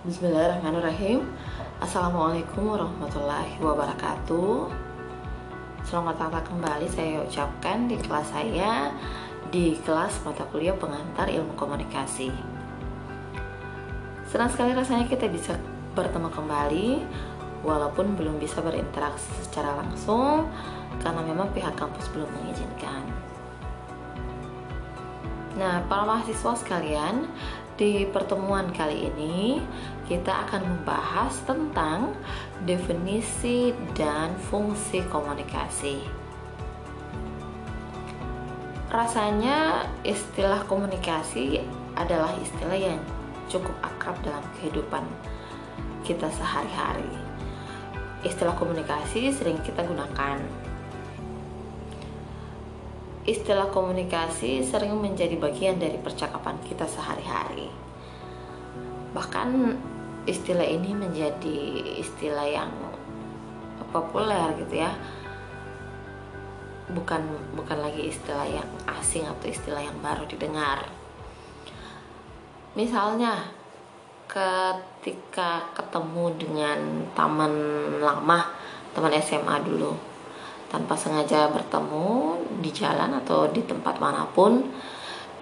Bismillahirrahmanirrahim. Assalamualaikum warahmatullahi wabarakatuh. Selamat datang kembali saya ucapkan di kelas saya Di kelas mata kuliah pengantar ilmu komunikasi. Senang sekali rasanya kita bisa bertemu kembali Walaupun belum bisa berinteraksi secara langsung Karena memang pihak kampus belum mengizinkan. Nah, para mahasiswa sekalian, di pertemuan kali ini, kita akan membahas tentang definisi dan fungsi komunikasi. Rasanya, istilah komunikasi adalah istilah yang cukup akrab dalam kehidupan kita sehari-hari. Istilah komunikasi sering kita gunakan istilah komunikasi sering menjadi bagian dari percakapan kita sehari-hari. Bahkan istilah ini menjadi istilah yang populer gitu ya. Bukan bukan lagi istilah yang asing atau istilah yang baru didengar. Misalnya ketika ketemu dengan teman lama, teman SMA dulu tanpa sengaja bertemu di jalan atau di tempat mana pun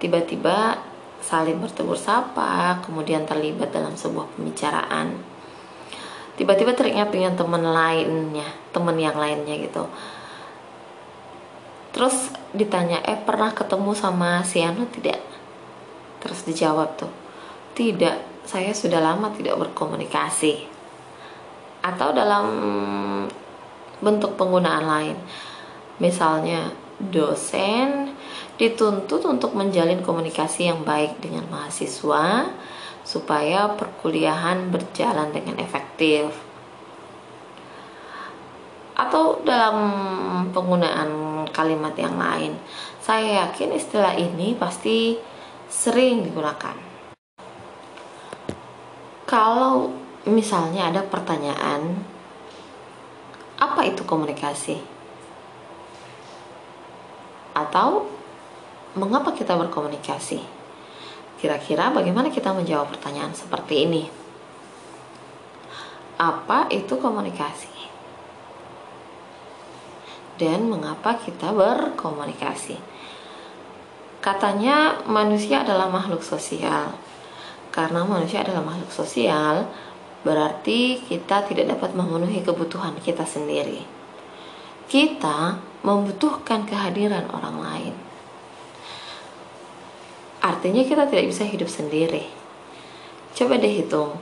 tiba-tiba saling bertegur sapa kemudian terlibat dalam sebuah pembicaraan. Tiba-tiba teringat dengan teman lainnya teman yang lainnya gitu. Terus ditanya eh pernah ketemu sama si Anu tidak? Terus dijawab tuh tidak saya sudah lama tidak berkomunikasi. Atau dalam bentuk penggunaan lain. Misalnya, dosen dituntut untuk menjalin komunikasi yang baik dengan mahasiswa supaya perkuliahan berjalan dengan efektif. Atau dalam penggunaan kalimat yang lain, saya yakin istilah ini pasti sering digunakan. Kalau misalnya ada pertanyaan apa itu komunikasi? Atau mengapa kita berkomunikasi? Kira-kira bagaimana kita menjawab pertanyaan seperti ini? Apa itu komunikasi? Dan mengapa kita berkomunikasi? Katanya manusia adalah makhluk sosial. Karena manusia adalah makhluk sosial, berarti kita tidak dapat memenuhi kebutuhan kita sendiri. Kita membutuhkan kehadiran orang lain. Artinya kita tidak bisa hidup sendiri. Coba deh hitung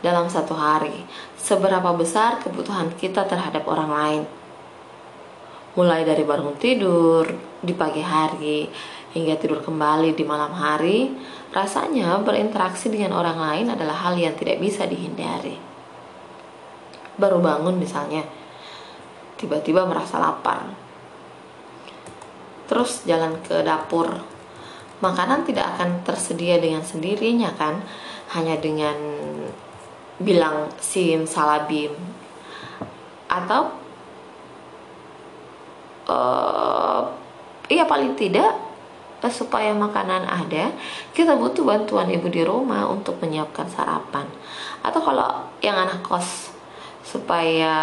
dalam satu hari seberapa besar kebutuhan kita terhadap orang lain. Mulai dari bangun tidur di pagi hari hingga tidur kembali di malam hari, Rasanya berinteraksi dengan orang lain adalah hal yang tidak bisa dihindari. Baru bangun misalnya, tiba-tiba merasa lapar. Terus jalan ke dapur. Makanan tidak akan tersedia dengan sendirinya kan, hanya dengan bilang sim salabim atau uh, iya paling tidak supaya makanan ada, kita butuh bantuan ibu di rumah untuk menyiapkan sarapan. Atau kalau yang anak kos supaya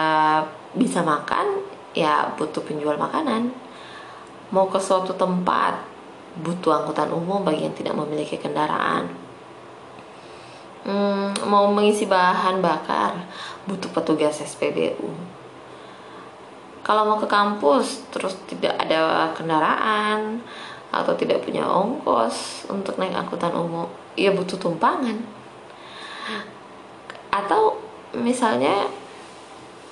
bisa makan, ya butuh penjual makanan. Mau ke suatu tempat, butuh angkutan umum bagi yang tidak memiliki kendaraan. Hmm, mau mengisi bahan bakar, butuh petugas SPBU kalau mau ke kampus terus tidak ada kendaraan atau tidak punya ongkos untuk naik angkutan umum ya butuh tumpangan. Atau misalnya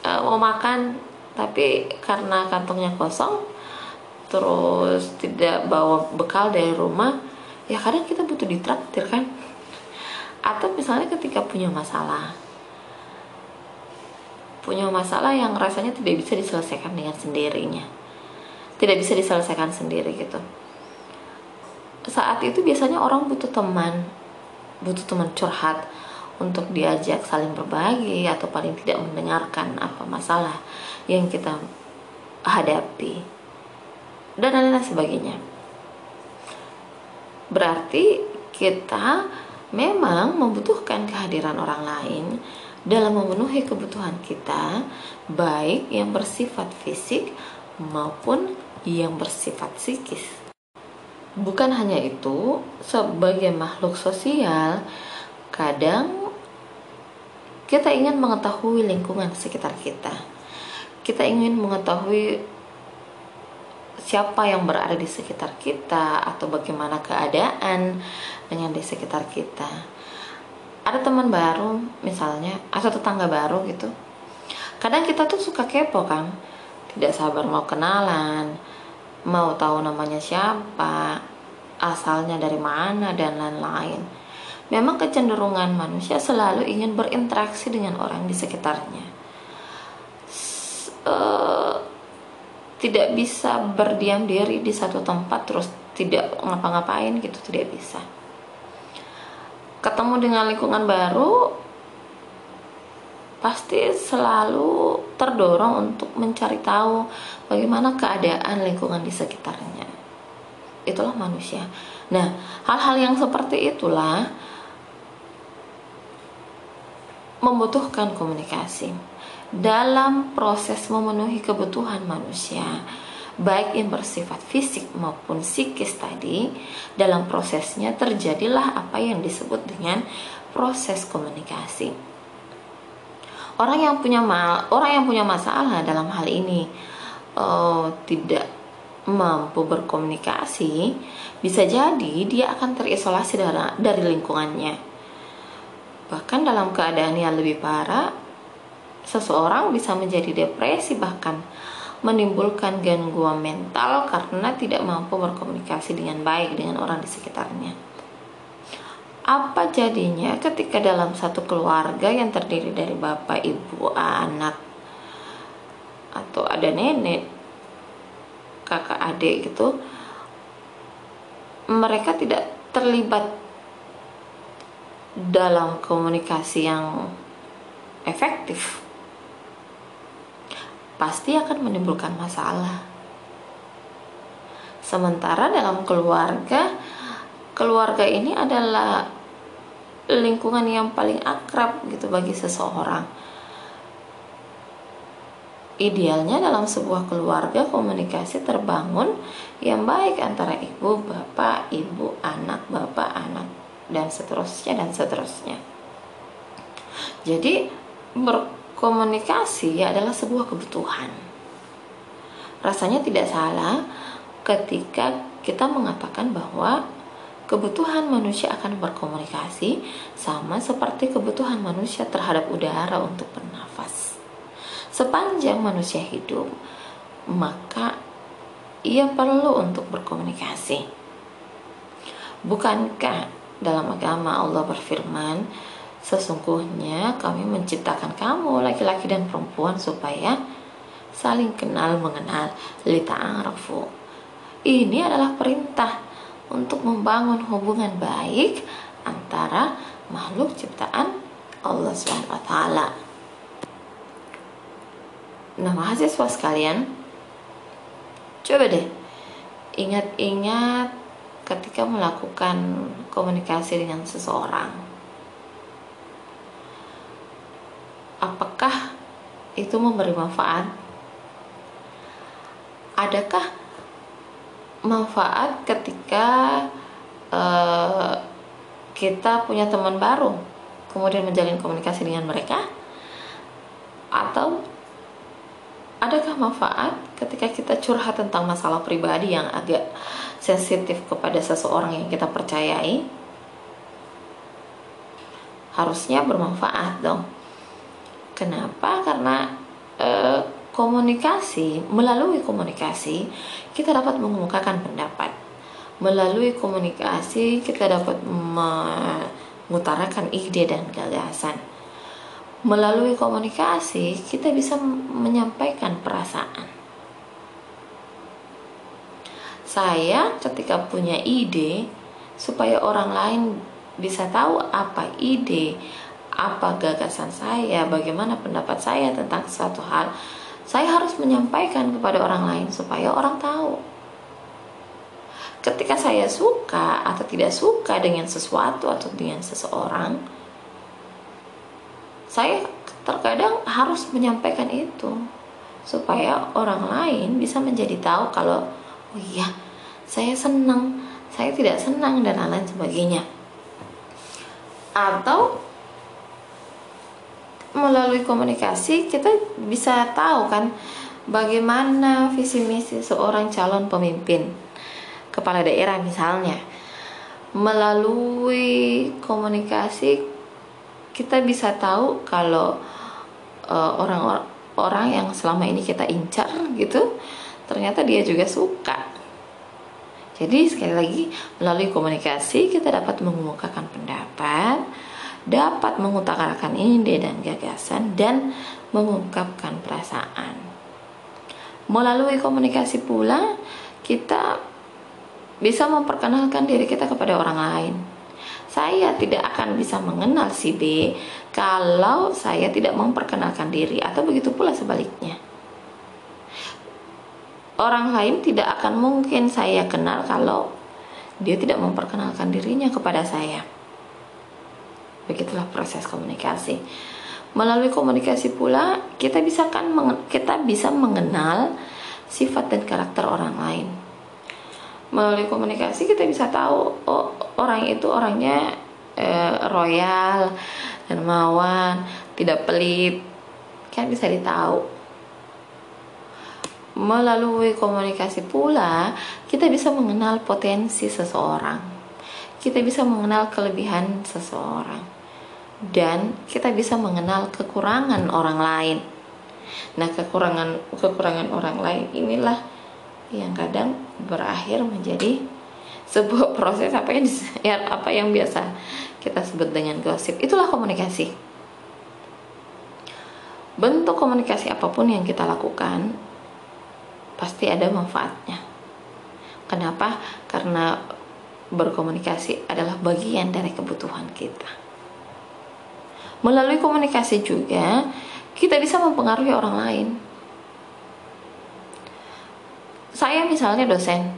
uh, mau makan tapi karena kantongnya kosong terus tidak bawa bekal dari rumah ya kadang kita butuh ditraktir kan. Atau misalnya ketika punya masalah punya masalah yang rasanya tidak bisa diselesaikan dengan sendirinya. Tidak bisa diselesaikan sendiri gitu saat itu biasanya orang butuh teman butuh teman curhat untuk diajak saling berbagi atau paling tidak mendengarkan apa masalah yang kita hadapi dan lain-lain sebagainya berarti kita memang membutuhkan kehadiran orang lain dalam memenuhi kebutuhan kita, baik yang bersifat fisik maupun yang bersifat psikis. Bukan hanya itu, sebagai makhluk sosial, kadang kita ingin mengetahui lingkungan sekitar kita. Kita ingin mengetahui siapa yang berada di sekitar kita atau bagaimana keadaan dengan di sekitar kita ada teman baru misalnya atau tetangga baru gitu kadang kita tuh suka kepo kan tidak sabar mau kenalan mau tahu namanya siapa asalnya dari mana dan lain-lain. Memang kecenderungan manusia selalu ingin berinteraksi dengan orang di sekitarnya. Uh, tidak bisa berdiam diri di satu tempat terus tidak ngapa-ngapain gitu tidak bisa. Ketemu dengan lingkungan baru pasti selalu terdorong untuk mencari tahu bagaimana keadaan lingkungan di sekitarnya. Itulah manusia. Nah, hal-hal yang seperti itulah membutuhkan komunikasi dalam proses memenuhi kebutuhan manusia baik yang bersifat fisik maupun psikis tadi, dalam prosesnya terjadilah apa yang disebut dengan proses komunikasi. Orang yang punya mal, orang yang punya masalah dalam hal ini uh, tidak mampu berkomunikasi, bisa jadi dia akan terisolasi dari, dari lingkungannya. Bahkan dalam keadaan yang lebih parah, seseorang bisa menjadi depresi bahkan menimbulkan gangguan mental karena tidak mampu berkomunikasi dengan baik dengan orang di sekitarnya. Apa jadinya ketika dalam satu keluarga yang terdiri dari bapak, ibu, anak, atau ada nenek, kakak, adik gitu, mereka tidak terlibat dalam komunikasi yang efektif pasti akan menimbulkan masalah. Sementara dalam keluarga, keluarga ini adalah lingkungan yang paling akrab gitu bagi seseorang. Idealnya dalam sebuah keluarga komunikasi terbangun yang baik antara ibu, bapak, ibu, anak, bapak, anak dan seterusnya dan seterusnya. Jadi ber komunikasi adalah sebuah kebutuhan. Rasanya tidak salah ketika kita mengatakan bahwa kebutuhan manusia akan berkomunikasi sama seperti kebutuhan manusia terhadap udara untuk bernafas. Sepanjang manusia hidup, maka ia perlu untuk berkomunikasi. Bukankah dalam agama Allah berfirman, Sesungguhnya kami menciptakan kamu laki-laki dan perempuan supaya saling kenal mengenal lita'arafu. Ini adalah perintah untuk membangun hubungan baik antara makhluk ciptaan Allah SWT. Nah, mahasiswa sekalian, coba deh ingat-ingat ketika melakukan komunikasi dengan seseorang apakah itu memberi manfaat? Adakah manfaat ketika uh, kita punya teman baru, kemudian menjalin komunikasi dengan mereka? Atau adakah manfaat ketika kita curhat tentang masalah pribadi yang agak sensitif kepada seseorang yang kita percayai? Harusnya bermanfaat dong Kenapa? Karena e, komunikasi, melalui komunikasi kita dapat mengemukakan pendapat. Melalui komunikasi kita dapat mengutarakan ide dan gagasan. Melalui komunikasi kita bisa menyampaikan perasaan. Saya ketika punya ide supaya orang lain bisa tahu apa ide apa gagasan saya, bagaimana pendapat saya tentang suatu hal, saya harus menyampaikan kepada orang lain supaya orang tahu. ketika saya suka atau tidak suka dengan sesuatu atau dengan seseorang saya terkadang harus menyampaikan itu supaya orang lain bisa menjadi tahu kalau oh iya saya senang saya tidak senang dan lain-lain sebagainya atau melalui komunikasi kita bisa tahu kan bagaimana visi misi seorang calon pemimpin kepala daerah misalnya. Melalui komunikasi kita bisa tahu kalau uh, orang orang yang selama ini kita incar gitu ternyata dia juga suka. Jadi sekali lagi melalui komunikasi kita dapat mengemukakan pendapat, dapat mengutarakan ide dan gagasan dan mengungkapkan perasaan. Melalui komunikasi pula kita bisa memperkenalkan diri kita kepada orang lain. Saya tidak akan bisa mengenal si B kalau saya tidak memperkenalkan diri atau begitu pula sebaliknya orang lain tidak akan mungkin saya kenal kalau dia tidak memperkenalkan dirinya kepada saya. Begitulah proses komunikasi. Melalui komunikasi pula kita bisa kan kita bisa mengenal sifat dan karakter orang lain. Melalui komunikasi kita bisa tahu oh, orang itu orangnya eh, royal, dermawan, tidak pelit. Kan bisa ditahu melalui komunikasi pula kita bisa mengenal potensi seseorang kita bisa mengenal kelebihan seseorang dan kita bisa mengenal kekurangan orang lain nah kekurangan kekurangan orang lain inilah yang kadang berakhir menjadi sebuah proses apa yang ya, apa yang biasa kita sebut dengan gosip itulah komunikasi bentuk komunikasi apa pun yang kita lakukan pasti ada manfaatnya. Kenapa? Karena berkomunikasi adalah bagian dari kebutuhan kita. Melalui komunikasi juga kita bisa mempengaruhi orang lain. Saya misalnya dosen,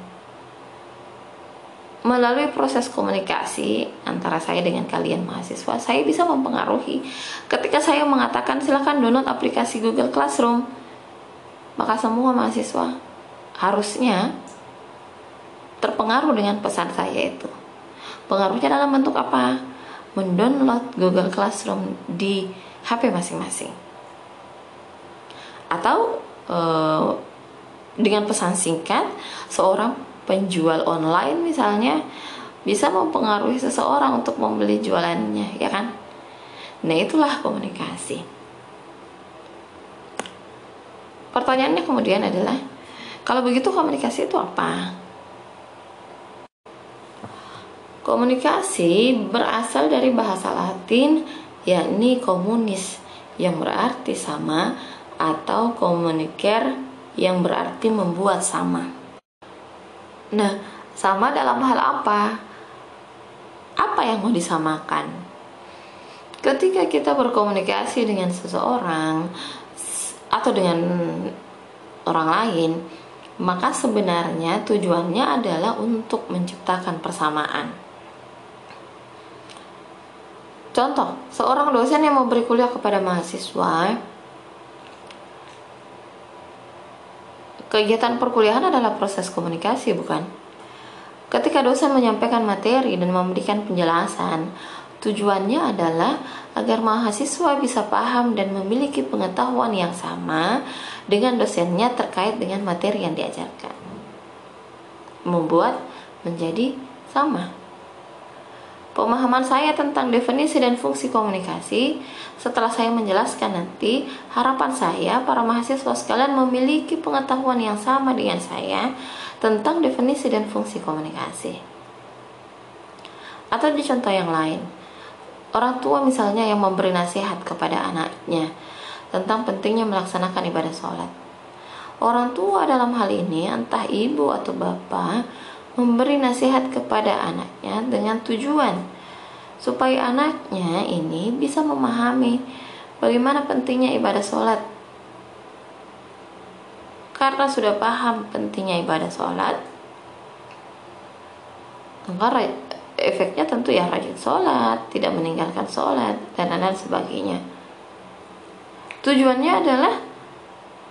melalui proses komunikasi antara saya dengan kalian mahasiswa, saya bisa mempengaruhi. Ketika saya mengatakan silakan download aplikasi Google Classroom, maka semua mahasiswa harusnya terpengaruh dengan pesan saya itu. Pengaruhnya dalam bentuk apa? Mendownload Google Classroom di HP masing-masing. Atau e, dengan pesan singkat, seorang penjual online misalnya bisa mempengaruhi seseorang untuk membeli jualannya, ya kan? Nah, itulah komunikasi. Pertanyaannya kemudian adalah, kalau begitu komunikasi itu apa? Komunikasi berasal dari bahasa Latin yakni komunis yang berarti sama atau komuniker yang berarti membuat sama. Nah, sama dalam hal apa? Apa yang mau disamakan? Ketika kita berkomunikasi dengan seseorang, atau dengan orang lain, maka sebenarnya tujuannya adalah untuk menciptakan persamaan. Contoh, seorang dosen yang memberi kuliah kepada mahasiswa, kegiatan perkuliahan adalah proses komunikasi, bukan? Ketika dosen menyampaikan materi dan memberikan penjelasan, Tujuannya adalah agar mahasiswa bisa paham dan memiliki pengetahuan yang sama dengan dosennya terkait dengan materi yang diajarkan. Membuat menjadi sama. Pemahaman saya tentang definisi dan fungsi komunikasi setelah saya menjelaskan nanti, harapan saya para mahasiswa sekalian memiliki pengetahuan yang sama dengan saya tentang definisi dan fungsi komunikasi. Atau di contoh yang lain, Orang tua misalnya yang memberi nasihat kepada anaknya tentang pentingnya melaksanakan ibadah sholat. Orang tua dalam hal ini, entah ibu atau bapak, memberi nasihat kepada anaknya dengan tujuan supaya anaknya ini bisa memahami bagaimana pentingnya ibadah sholat. Karena sudah paham pentingnya ibadah sholat, maka efeknya tentu ya rajin sholat tidak meninggalkan sholat dan lain sebagainya tujuannya adalah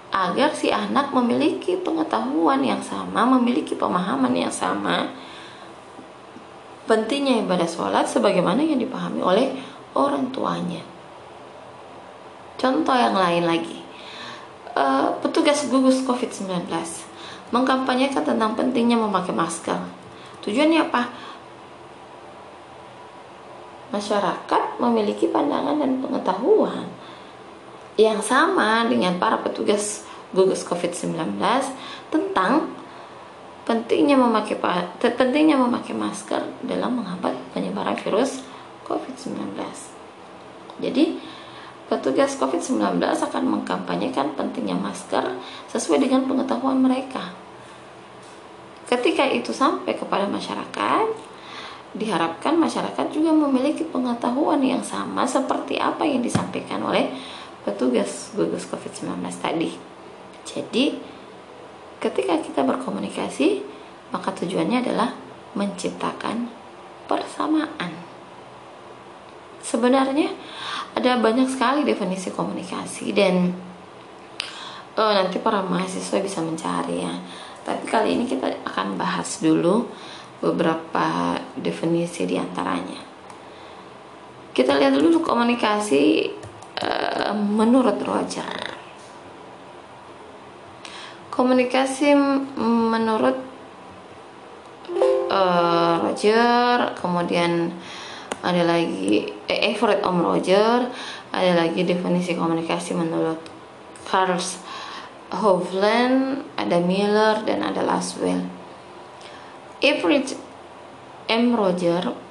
agar si anak memiliki pengetahuan yang sama, memiliki pemahaman yang sama. Pentingnya ibadah sholat sebagaimana yang dipahami oleh orang tuanya. Contoh yang lain lagi, uh, petugas gugus COVID-19 mengkampanyekan tentang pentingnya memakai masker. Tujuannya apa? Masyarakat memiliki pandangan dan pengetahuan yang sama dengan para petugas gugus COVID-19 tentang pentingnya memakai pentingnya memakai masker dalam menghambat penyebaran virus COVID-19. Jadi, petugas COVID-19 akan mengkampanyekan pentingnya masker sesuai dengan pengetahuan mereka. Ketika itu sampai kepada masyarakat, diharapkan masyarakat juga memiliki pengetahuan yang sama seperti apa yang disampaikan oleh petugas gugus COVID-19 tadi. Jadi, ketika kita berkomunikasi, maka tujuannya adalah menciptakan persamaan. Sebenarnya ada banyak sekali definisi komunikasi dan oh, nanti para mahasiswa bisa mencari ya. Tapi kali ini kita akan bahas dulu beberapa definisi di antaranya. Kita lihat dulu komunikasi Eh, menurut Roger komunikasi menurut uh, Roger kemudian ada lagi eh, Everett Om Roger ada lagi definisi komunikasi menurut Carl Hovland ada Miller dan ada Laswell Everett M. Roger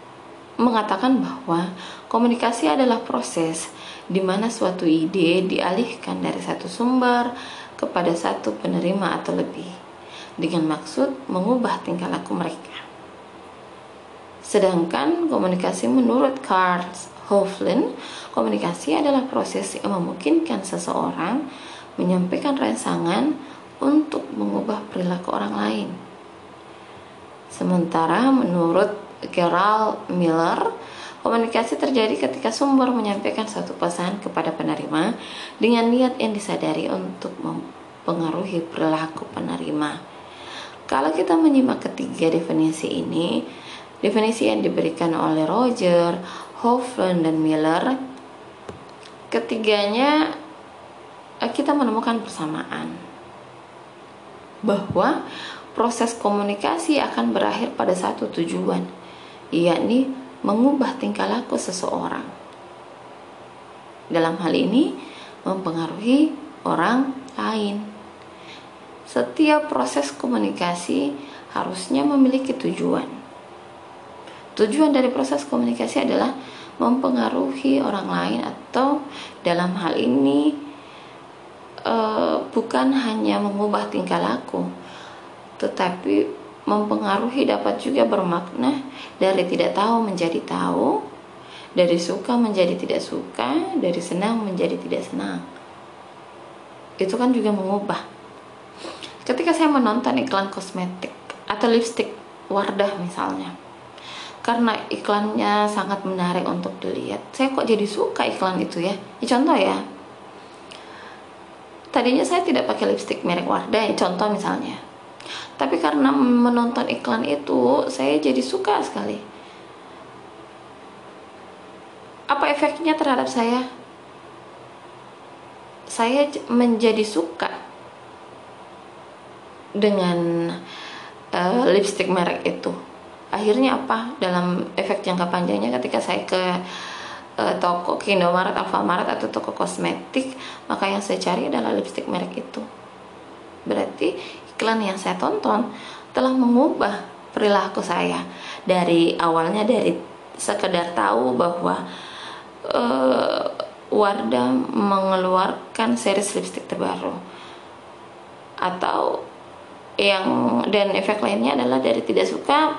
mengatakan bahwa komunikasi adalah proses di mana suatu ide dialihkan dari satu sumber kepada satu penerima atau lebih dengan maksud mengubah tingkah laku mereka. Sedangkan komunikasi menurut Karl Hofland, komunikasi adalah proses yang memungkinkan seseorang menyampaikan rangsangan untuk mengubah perilaku orang lain. Sementara menurut Gerald Miller, Komunikasi terjadi ketika sumber menyampaikan satu pesan kepada penerima dengan niat yang disadari untuk mempengaruhi perilaku penerima. Kalau kita menyimak ketiga definisi ini, definisi yang diberikan oleh Roger, Hoffman, dan Miller, ketiganya eh, kita menemukan persamaan bahwa proses komunikasi akan berakhir pada satu tujuan, yakni mengubah tingkah laku seseorang. Dalam hal ini, mempengaruhi orang lain. Setiap proses komunikasi harusnya memiliki tujuan. Tujuan dari proses komunikasi adalah mempengaruhi orang lain atau dalam hal ini uh, bukan hanya mengubah tingkah laku, tetapi mempengaruhi dapat juga bermakna dari tidak tahu menjadi tahu, dari suka menjadi tidak suka, dari senang menjadi tidak senang. Itu kan juga mengubah. Ketika saya menonton iklan kosmetik atau lipstick Wardah misalnya, karena iklannya sangat menarik untuk dilihat, saya kok jadi suka iklan itu ya. Ini contoh ya. Tadinya saya tidak pakai lipstick merek Wardah, ya contoh misalnya tapi karena menonton iklan itu saya jadi suka sekali. Apa efeknya terhadap saya? Saya menjadi suka dengan uh, lipstick merek itu. Akhirnya apa? Dalam efek jangka panjangnya ketika saya ke uh, toko ke Alfamaret atau toko kosmetik maka yang saya cari adalah lipstick merek itu. Berarti iklan yang saya tonton telah mengubah perilaku saya. Dari awalnya dari sekedar tahu bahwa uh, Wardah mengeluarkan series lipstick terbaru. Atau yang dan efek lainnya adalah dari tidak suka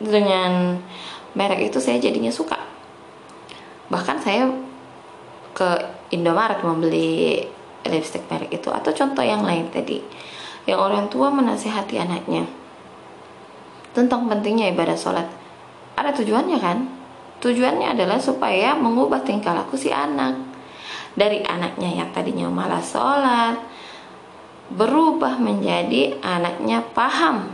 dengan merek itu saya jadinya suka. Bahkan saya ke Indomaret membeli lipstick merek itu atau contoh yang lain tadi yang orang tua menasihati anaknya. Tentang pentingnya ibadah sholat. Ada tujuannya kan? Tujuannya adalah supaya mengubah tingkah laku si anak. Dari anaknya yang tadinya malas sholat berubah menjadi anaknya paham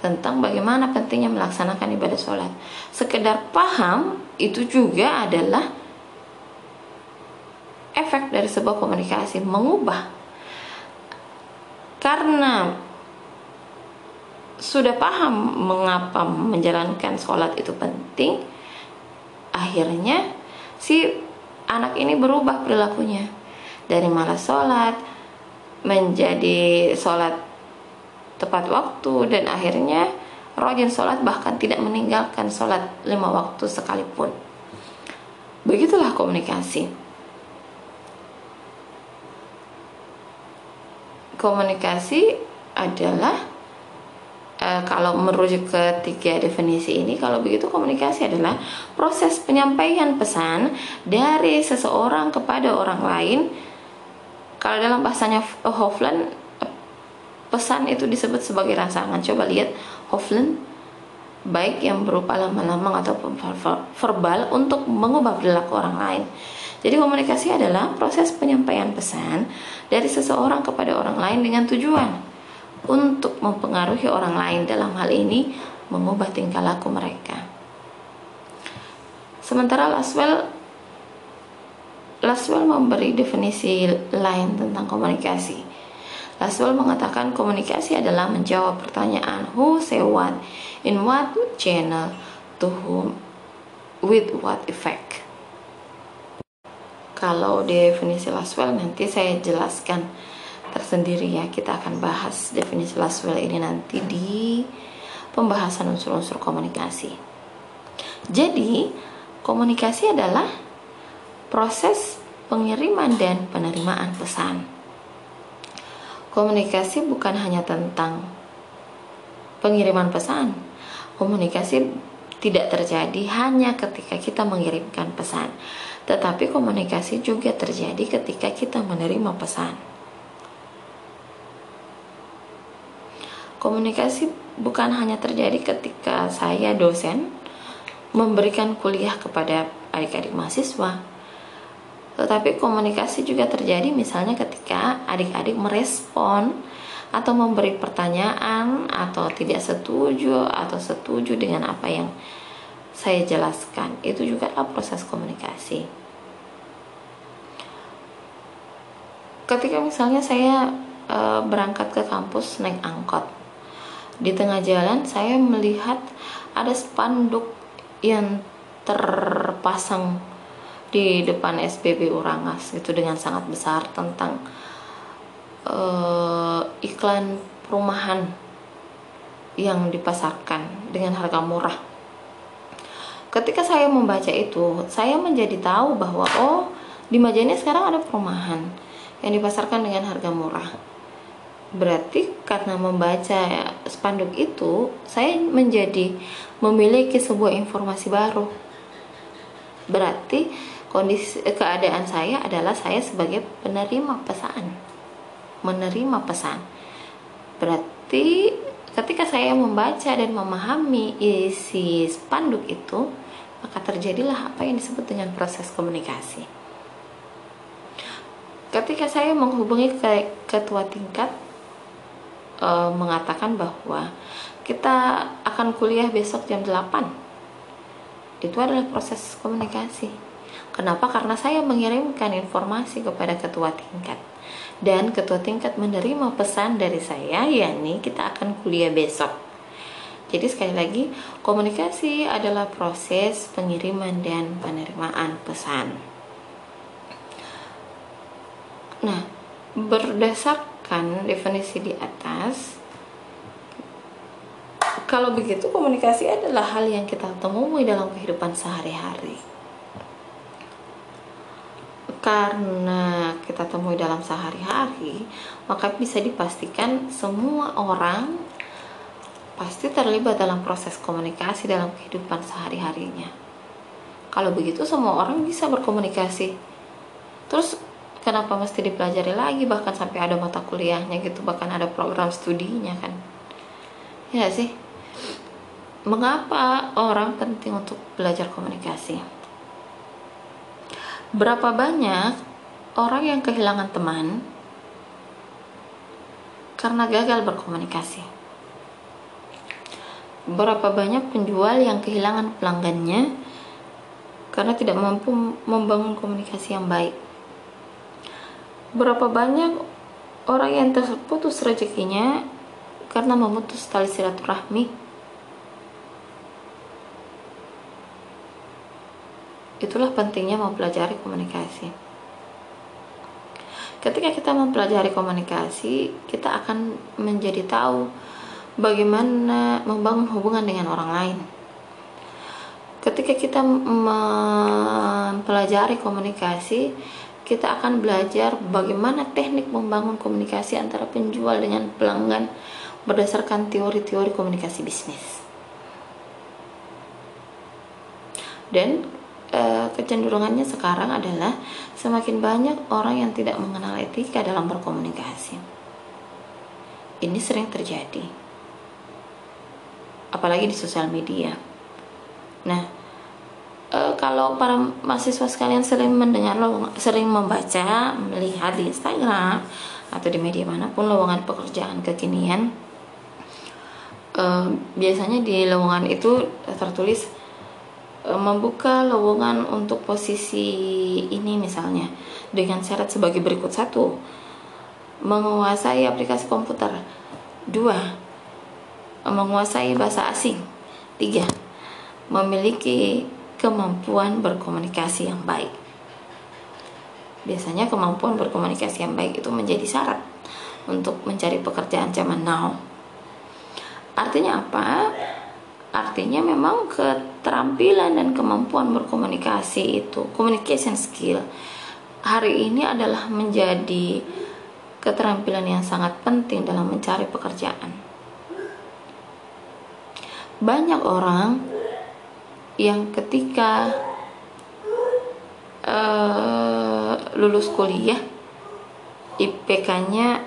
tentang bagaimana pentingnya melaksanakan ibadah sholat. Sekedar paham itu juga adalah efek dari sebuah komunikasi mengubah karena sudah paham mengapa menjalankan sholat itu penting akhirnya si anak ini berubah perilakunya. Dari malas sholat menjadi sholat tepat waktu dan akhirnya rajin sholat bahkan tidak meninggalkan sholat lima waktu sekalipun. Begitulah komunikasi komunikasi adalah e, kalau merujuk ke tiga definisi ini kalau begitu komunikasi adalah proses penyampaian pesan dari seseorang kepada orang lain. Kalau dalam bahasanya Hofland pesan itu disebut sebagai rangsangan. Coba lihat Hofland baik yang berupa lama-lama atau verbal untuk mengubah perilaku orang lain jadi komunikasi adalah proses penyampaian pesan dari seseorang kepada orang lain dengan tujuan untuk mempengaruhi orang lain dalam hal ini mengubah tingkah laku mereka. Sementara Laswell Laswell memberi definisi lain tentang komunikasi. Laswell mengatakan komunikasi adalah menjawab pertanyaan who, say what, in what channel, to whom, with what effect. Kalau definisi Laswell nanti saya jelaskan tersendiri ya. Kita akan bahas definisi Laswell ini nanti di pembahasan unsur-unsur komunikasi. Jadi, komunikasi adalah proses pengiriman dan penerimaan pesan komunikasi bukan hanya tentang pengiriman pesan. Komunikasi tidak terjadi hanya ketika kita mengirimkan pesan, tetapi komunikasi juga terjadi ketika kita menerima pesan. Komunikasi bukan hanya terjadi ketika saya dosen memberikan kuliah kepada adik-adik mahasiswa, tetapi komunikasi juga terjadi misalnya ketika adik-adik merespon atau memberi pertanyaan atau tidak setuju atau setuju dengan apa yang saya jelaskan. Itu juga adalah proses komunikasi. Ketika misalnya saya e, berangkat ke kampus naik angkot. Di tengah jalan saya melihat ada spanduk yang terpasang di depan SPB Urangas itu dengan sangat besar tentang uh, iklan perumahan yang dipasarkan dengan harga murah. Ketika saya membaca itu, saya menjadi tahu bahwa oh di Majene sekarang ada perumahan yang dipasarkan dengan harga murah. Berarti karena membaca spanduk itu, saya menjadi memiliki sebuah informasi baru. Berarti kondisi keadaan saya adalah saya sebagai penerima pesan menerima pesan berarti ketika saya membaca dan memahami isi spanduk itu maka terjadilah apa yang disebut dengan proses komunikasi ketika saya menghubungi ke ketua tingkat e, mengatakan bahwa kita akan kuliah besok jam 8 itu adalah proses komunikasi Kenapa? Karena saya mengirimkan informasi kepada ketua tingkat dan ketua tingkat menerima pesan dari saya yakni kita akan kuliah besok. Jadi sekali lagi, komunikasi adalah proses pengiriman dan penerimaan pesan. Nah, berdasarkan definisi di atas, kalau begitu komunikasi adalah hal yang kita temui dalam kehidupan sehari-hari karena kita temui dalam sehari-hari, maka bisa dipastikan semua orang pasti terlibat dalam proses komunikasi dalam kehidupan sehari-harinya. Kalau begitu semua orang bisa berkomunikasi. Terus kenapa mesti dipelajari lagi bahkan sampai ada mata kuliahnya gitu, bahkan ada program studinya kan. Ya sih? mengapa orang penting untuk belajar komunikasi? Berapa banyak orang yang kehilangan teman karena gagal berkomunikasi? Berapa banyak penjual yang kehilangan pelanggannya karena tidak mampu membangun komunikasi yang baik? Berapa banyak orang yang terputus rezekinya karena memutus tali silaturahmi? Itulah pentingnya mempelajari komunikasi. Ketika kita mempelajari komunikasi, kita akan menjadi tahu bagaimana membangun hubungan dengan orang lain. Ketika kita mempelajari komunikasi, kita akan belajar bagaimana teknik membangun komunikasi antara penjual dengan pelanggan berdasarkan teori-teori komunikasi bisnis. Dan e, kecenderungannya sekarang adalah semakin banyak orang yang tidak mengenal etika dalam berkomunikasi. Ini sering terjadi, apalagi di sosial media. Nah, kalau para mahasiswa sekalian sering mendengar lowongan, sering membaca, melihat di Instagram atau di media mana pun lowongan pekerjaan kekinian, e, biasanya di lowongan itu tertulis E, membuka lowongan untuk posisi ini misalnya dengan syarat sebagai berikut. Satu menguasai aplikasi komputer. Dua menguasai bahasa asing. Tiga memiliki kemampuan berkomunikasi yang baik. Biasanya kemampuan berkomunikasi yang baik itu menjadi syarat untuk mencari pekerjaan zaman now. Artinya apa? Artinya memang keterampilan dan kemampuan berkomunikasi itu communication skill hari ini adalah menjadi keterampilan yang sangat penting dalam mencari pekerjaan. Banyak orang yang ketika uh, lulus kuliah IPK-nya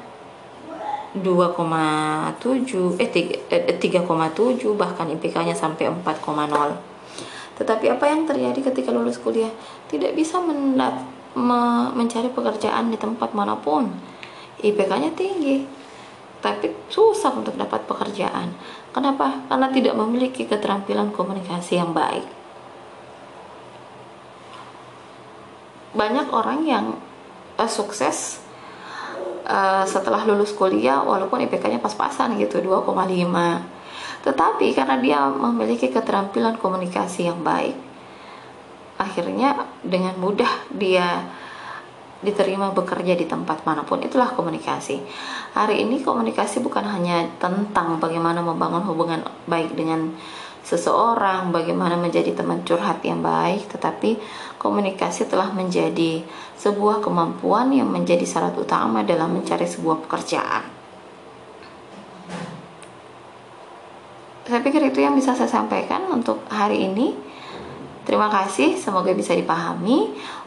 2,7 eh 3,7 eh, bahkan IPK-nya sampai 4,0 tetapi apa yang terjadi ketika lulus kuliah? Tidak bisa mendap, me, mencari pekerjaan di tempat mana pun. IPK-nya tinggi tapi susah untuk dapat pekerjaan kenapa? karena tidak memiliki keterampilan komunikasi yang baik banyak orang yang uh, sukses uh, setelah lulus kuliah walaupun IPK-nya pas-pasan gitu 2,5 tetapi karena dia memiliki keterampilan komunikasi yang baik akhirnya dengan mudah dia diterima bekerja di tempat mana pun itulah komunikasi hari ini komunikasi bukan hanya tentang bagaimana membangun hubungan baik dengan seseorang, bagaimana menjadi teman curhat yang baik, tetapi komunikasi telah menjadi sebuah kemampuan yang menjadi syarat utama dalam mencari sebuah pekerjaan. Saya pikir itu yang bisa saya sampaikan untuk hari ini. Terima kasih, semoga bisa dipahami.